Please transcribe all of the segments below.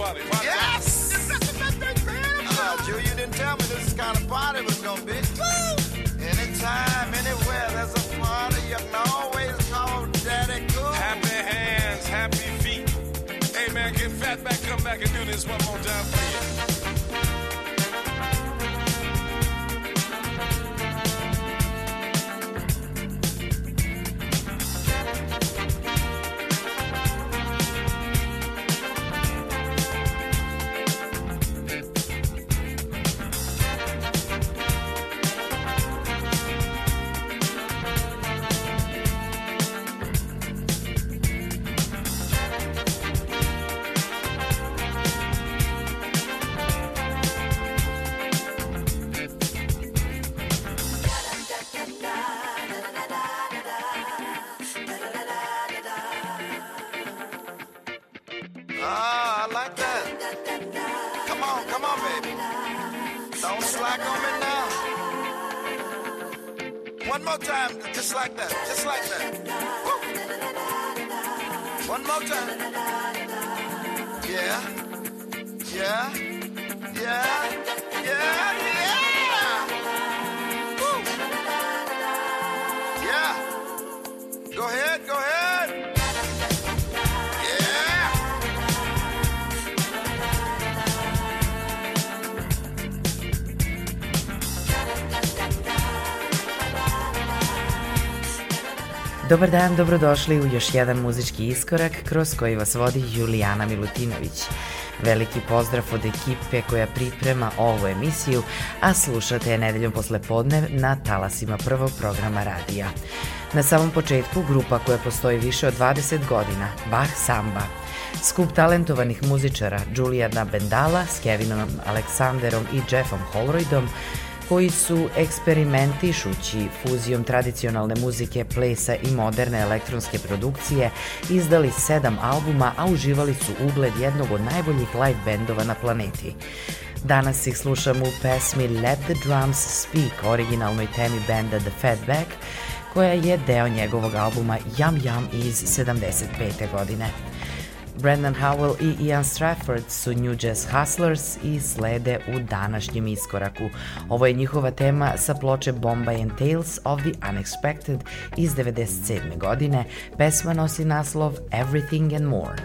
party. Why yes! This is uh, Drew, you didn't tell me this is kind of party was gonna be. Woo! Anytime, anywhere, there's a party. You can always call Daddy Cool. Happy hands, happy feet. Hey man, get fat back, come back and do this one more time for you. Dobar dan, dobrodošli u još jedan muzički iskorak kroz koji vas vodi Julijana Milutinović. Veliki pozdrav od ekipe koja priprema ovu emisiju, a slušate je nedeljom posle podne na talasima prvog programa radija. Na samom početku grupa koja postoji više od 20 godina, Bach Samba. Skup talentovanih muzičara Julijana Bendala s Kevinom Aleksanderom i Jeffom Holroydom koji su eksperimentišući fuzijom tradicionalne muzike, plesa i moderne elektronske produkcije izdali sedam albuma, a uživali su ugled jednog od najboljih live bendova na planeti. Danas ih slušamo u pesmi Let the Drums Speak, originalnoj temi benda The Fatback, koja je deo njegovog albuma Yum Yum iz 75. godine. Brendan Howell i Ian Strafford su New Jazz Hustlers i slede u današnjem iskoraku. Ovo je njihova tema sa ploče Bombay and Tales of the Unexpected iz 97. godine. Pesma nosi naslov Everything and More.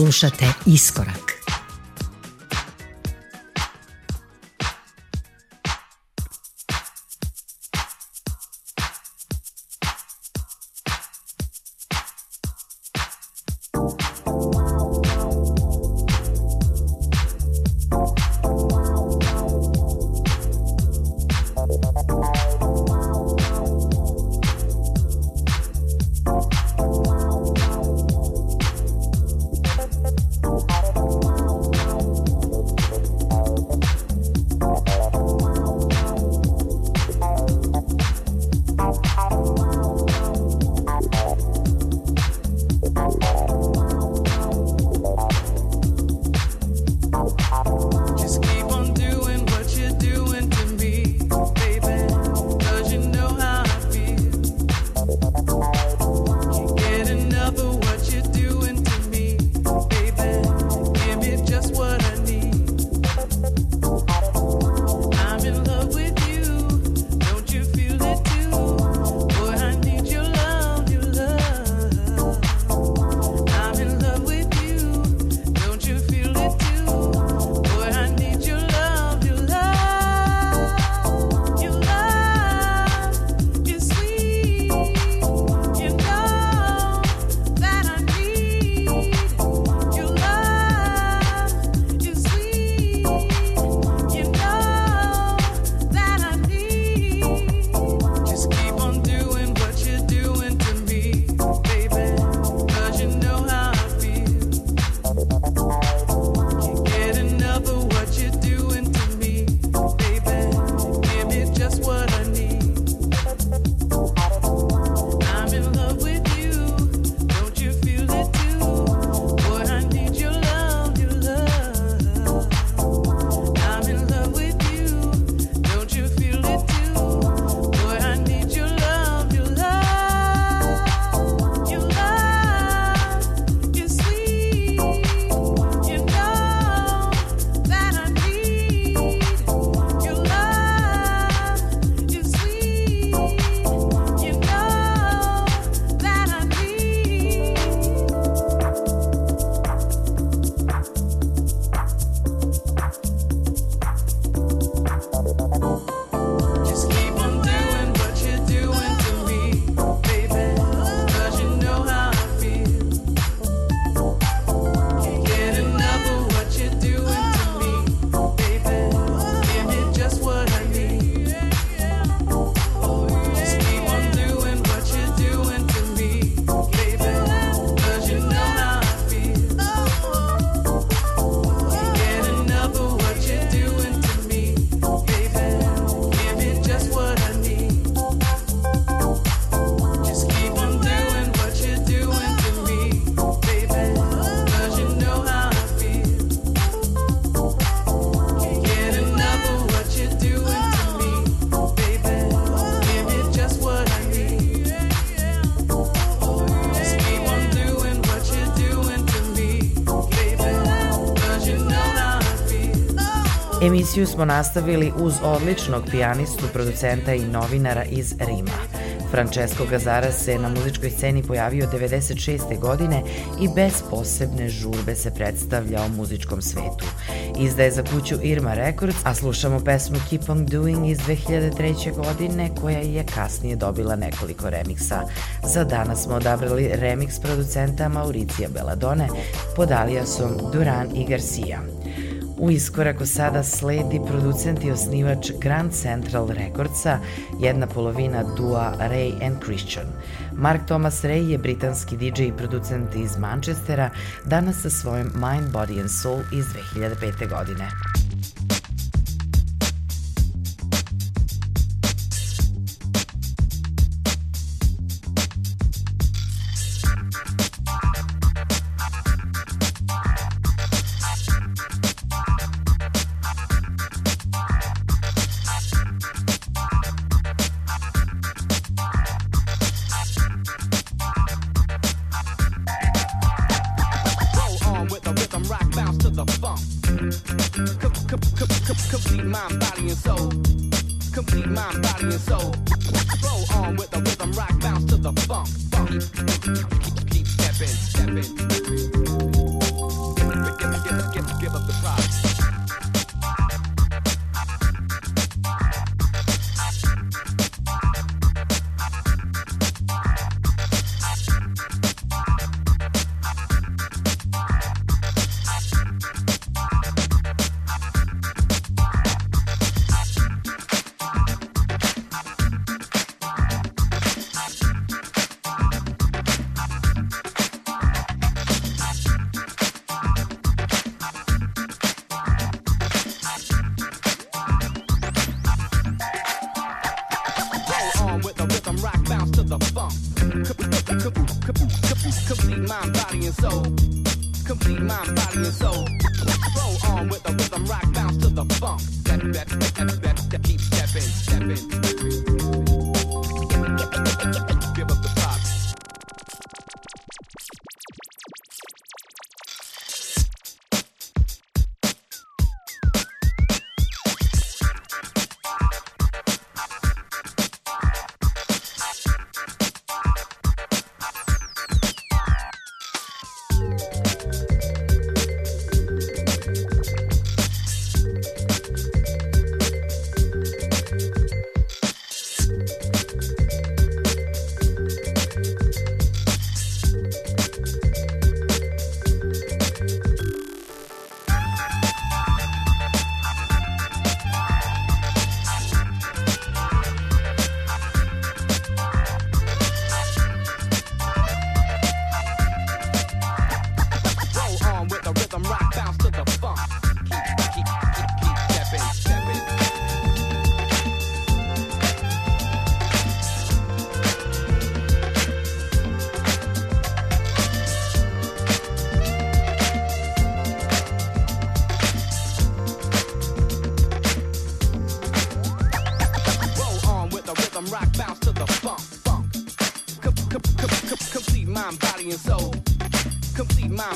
Slušate Iskorak. Emisiju smo nastavili uz odličnog pijanistu, producenta i novinara iz Rima. Francesco Gazara se na muzičkoj sceni pojavio 96. godine i bez posebne žurbe se predstavlja u muzičkom svetu. Izdaje za kuću Irma Records, a slušamo pesmu Keep on Doing iz 2003. godine koja je kasnije dobila nekoliko remiksa. Za danas smo odabrali remiks producenta Mauricija Belladone pod alijasom Duran i Garcia. U iskoraku sada sledi producent i osnivač Grand Central Recordsa, jedna polovina dua Ray and Christian. Mark Thomas Ray je britanski DJ i producent iz Manchestera, danas sa svojim Mind, Body and Soul iz 2005. godine. the funk. That, that, that,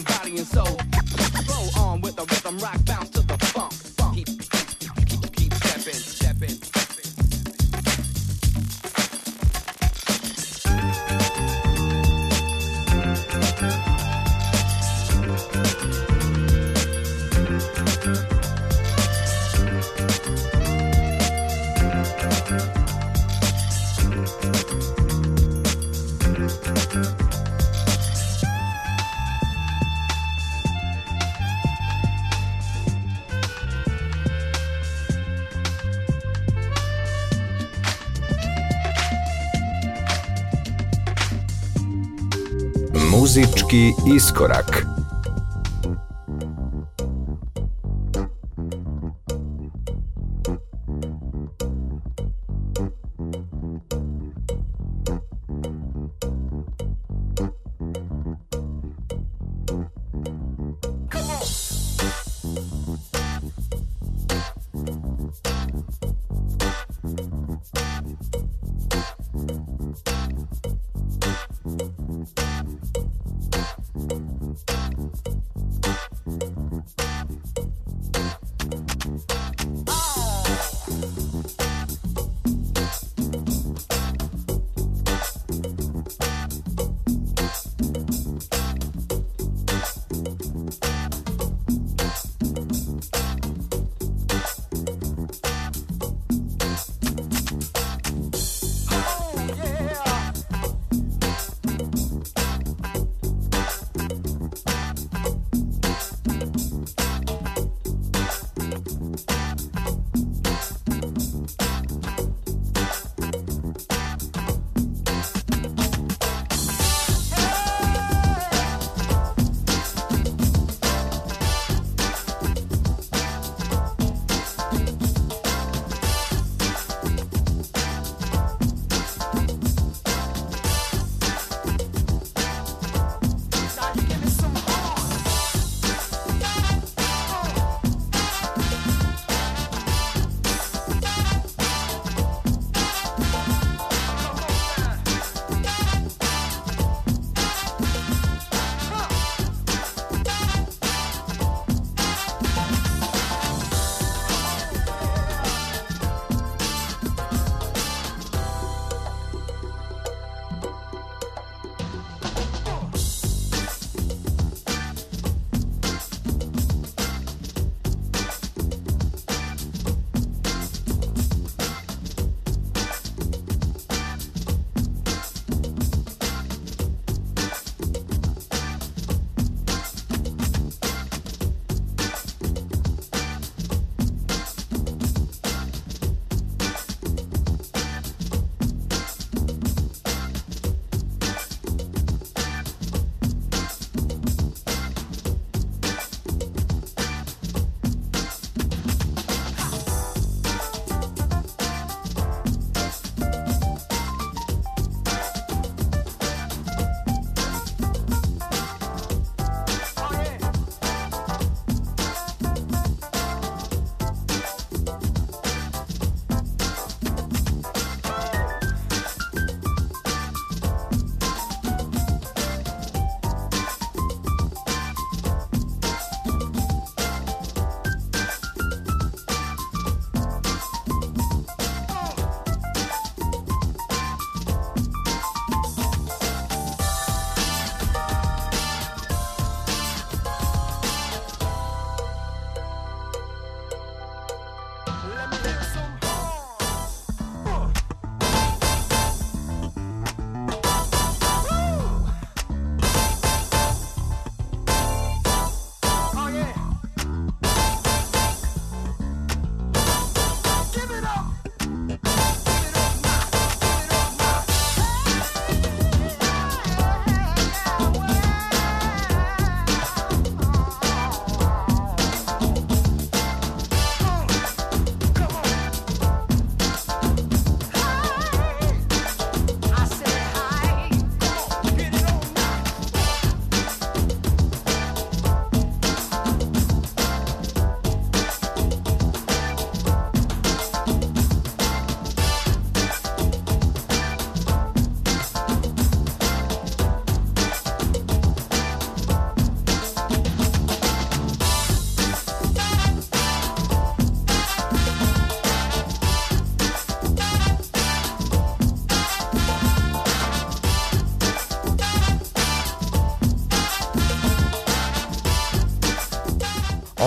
body, and soul. Roll on with the rhythm, rock, bounce to the funk. funk. Keep, keep, keep, keep stepping, stepping. Veliki iskorak.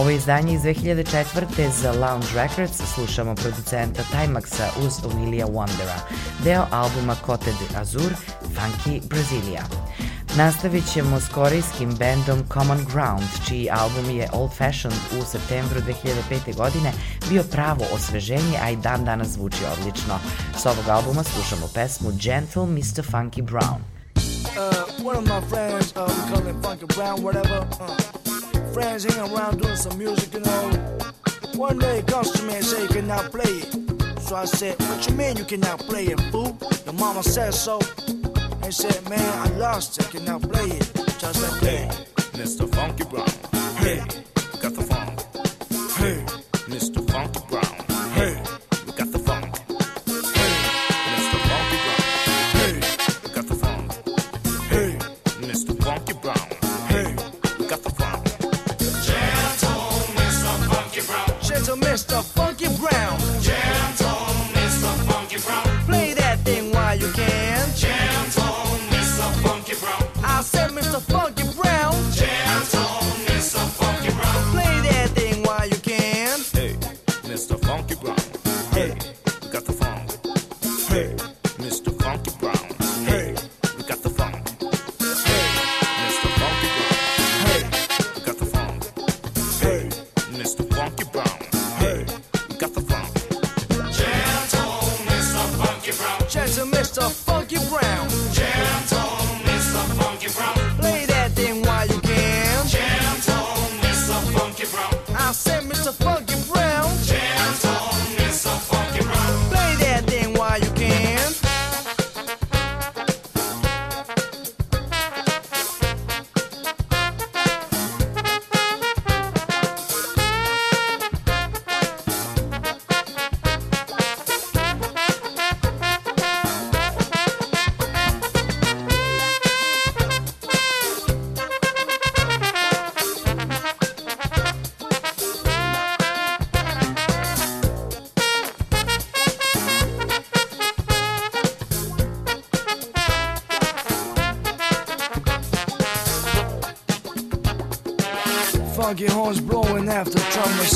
Ovo izdanje iz 2004. za Lounge Records slušamo producenta Timaxa uz Willia Wondera, deo albuma Cote de Azur, Funky Brasilia. Nastavit ćemo s korejskim bendom Common Ground, čiji album je Old Fashioned u septembru 2005. godine bio pravo osveženje, a i dan danas zvuči odlično. S ovog albuma slušamo pesmu Gentle Mr. Funky Brown. Uh, one of my friends, uh, we call him Funky Brown, whatever. Uh, friends hanging around doing some music, you know. One day comes to me and say, you cannot play it. So I said, what you mean you cannot play it, fool? Your mama says so. and said, man, I lost it, can now play it. Just like that. Hey, Mr. Funky Brown. Hey, got the funk. Hey,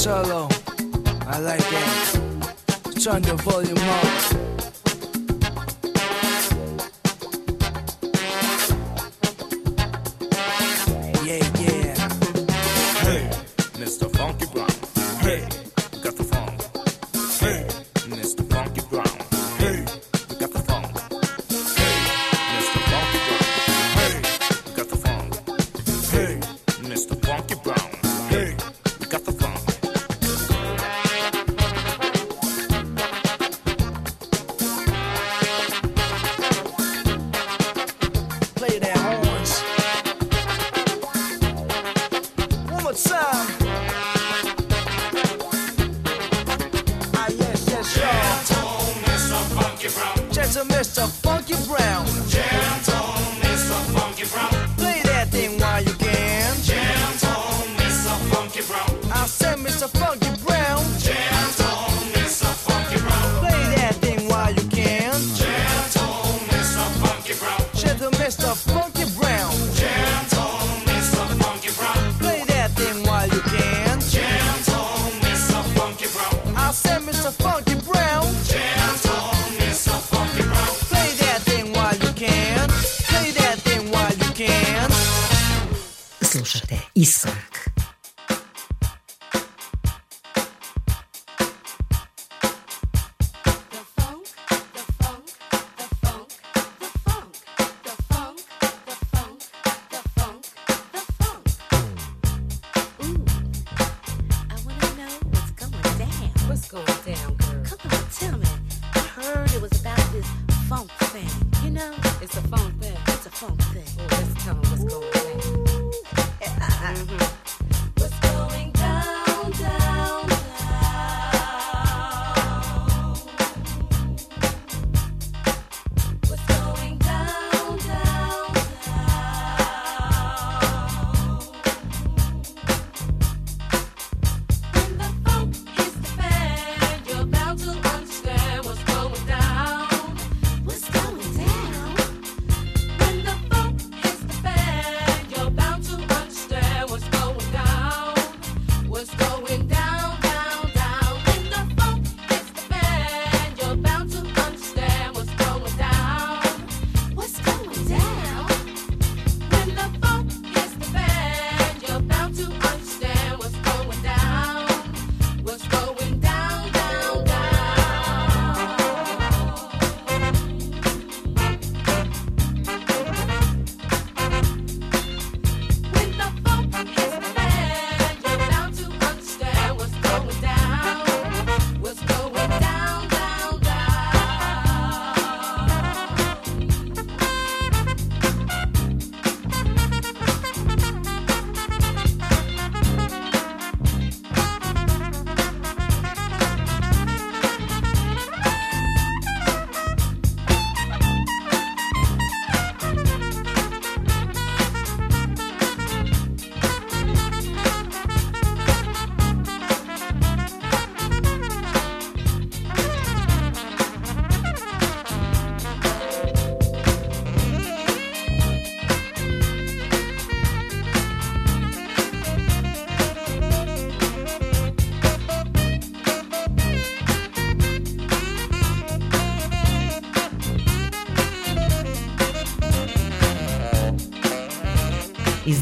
solo.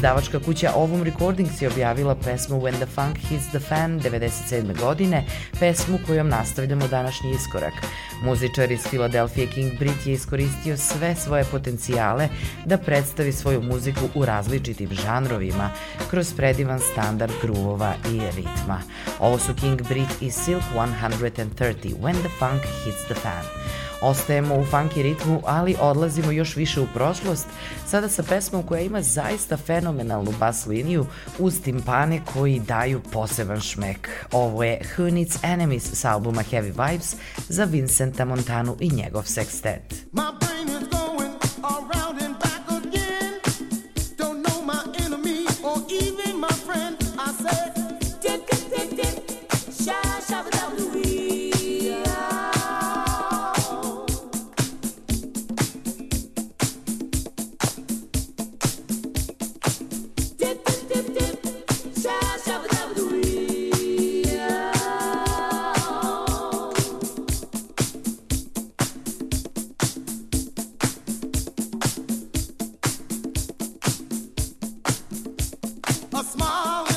Izdavačka kuća Ovum Recordings je objavila pesmu When the Funk Hits the Fan 97. godine, pesmu kojom nastavljamo današnji iskorak. Muzičar iz Filadelfije King Brit je iskoristio sve svoje potencijale da predstavi svoju muziku u različitim žanrovima kroz predivan standard gruvova i ritma. Ovo su King Brit i Silk 130 When the Funk Hits the Fan. Ostajemo u funky ritmu, ali odlazimo još više u prošlost, sada sa pesmom koja ima zaista fenomenalnu bas liniju uz timpane koji daju poseban šmek. Ovo je Who Needs Enemies sa albuma Heavy Vibes za Vincenta Montanu i njegov sextet. My small.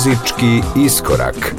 Muzički iskorak.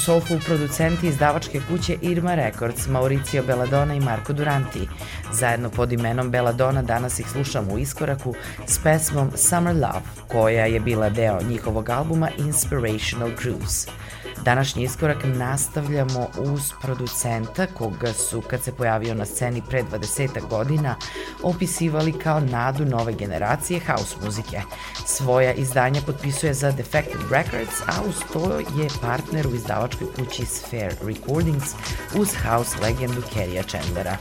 Soulful producenti izdavačke kuće Irma Records, Mauricio Belladonna i Marco Duranti. Zajedno pod imenom Belladonna danas ih slušamo u iskoraku s pesmom Summer Love, koja je bila deo njihovog albuma Inspirational Cruise. Današnji iskorak nastavljamo uz producenta koga su, kad se pojavio na sceni pre 20 godina, opisivali kao nadu nove generacije house muzike. Svoja izdanja potpisuje za Defected Records, a uz to je partner u izdavačkoj kući Sphere Recordings uz house legendu Kerrya Chandlera.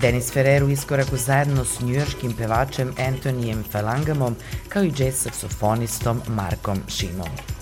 Denis Ferrer u iskoraku zajedno s njujorškim pevačem Antonijem Felangamom kao i jazz saksofonistom Markom Šimom.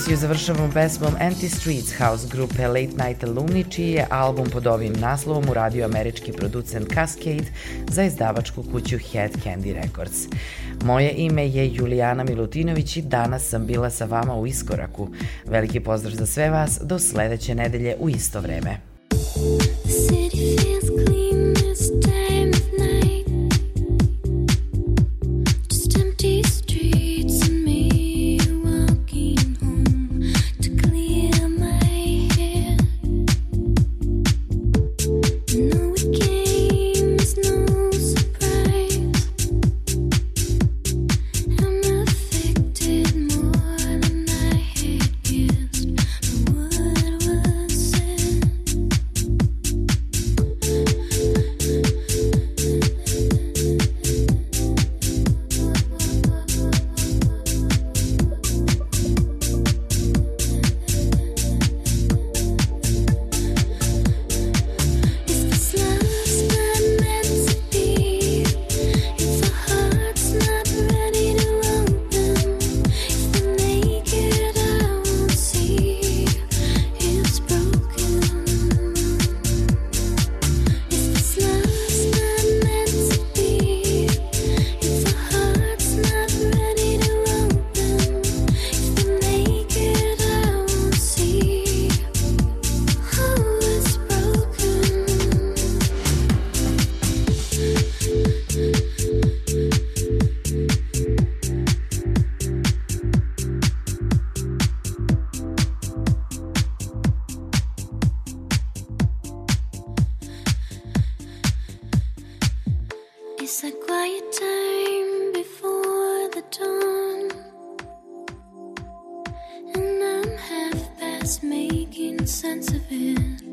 Emisiju završavamo pesmom Anti Streets house grupe Late Night Alumni, čiji je album pod ovim naslovom uradio američki producent Cascade za izdavačku kuću Head Candy Records. Moje ime je Julijana Milutinović i danas sam bila sa vama u Iskoraku. Veliki pozdrav za sve vas, do sledeće nedelje u isto vreme. It's a quiet time before the dawn, and I'm half past making sense of it.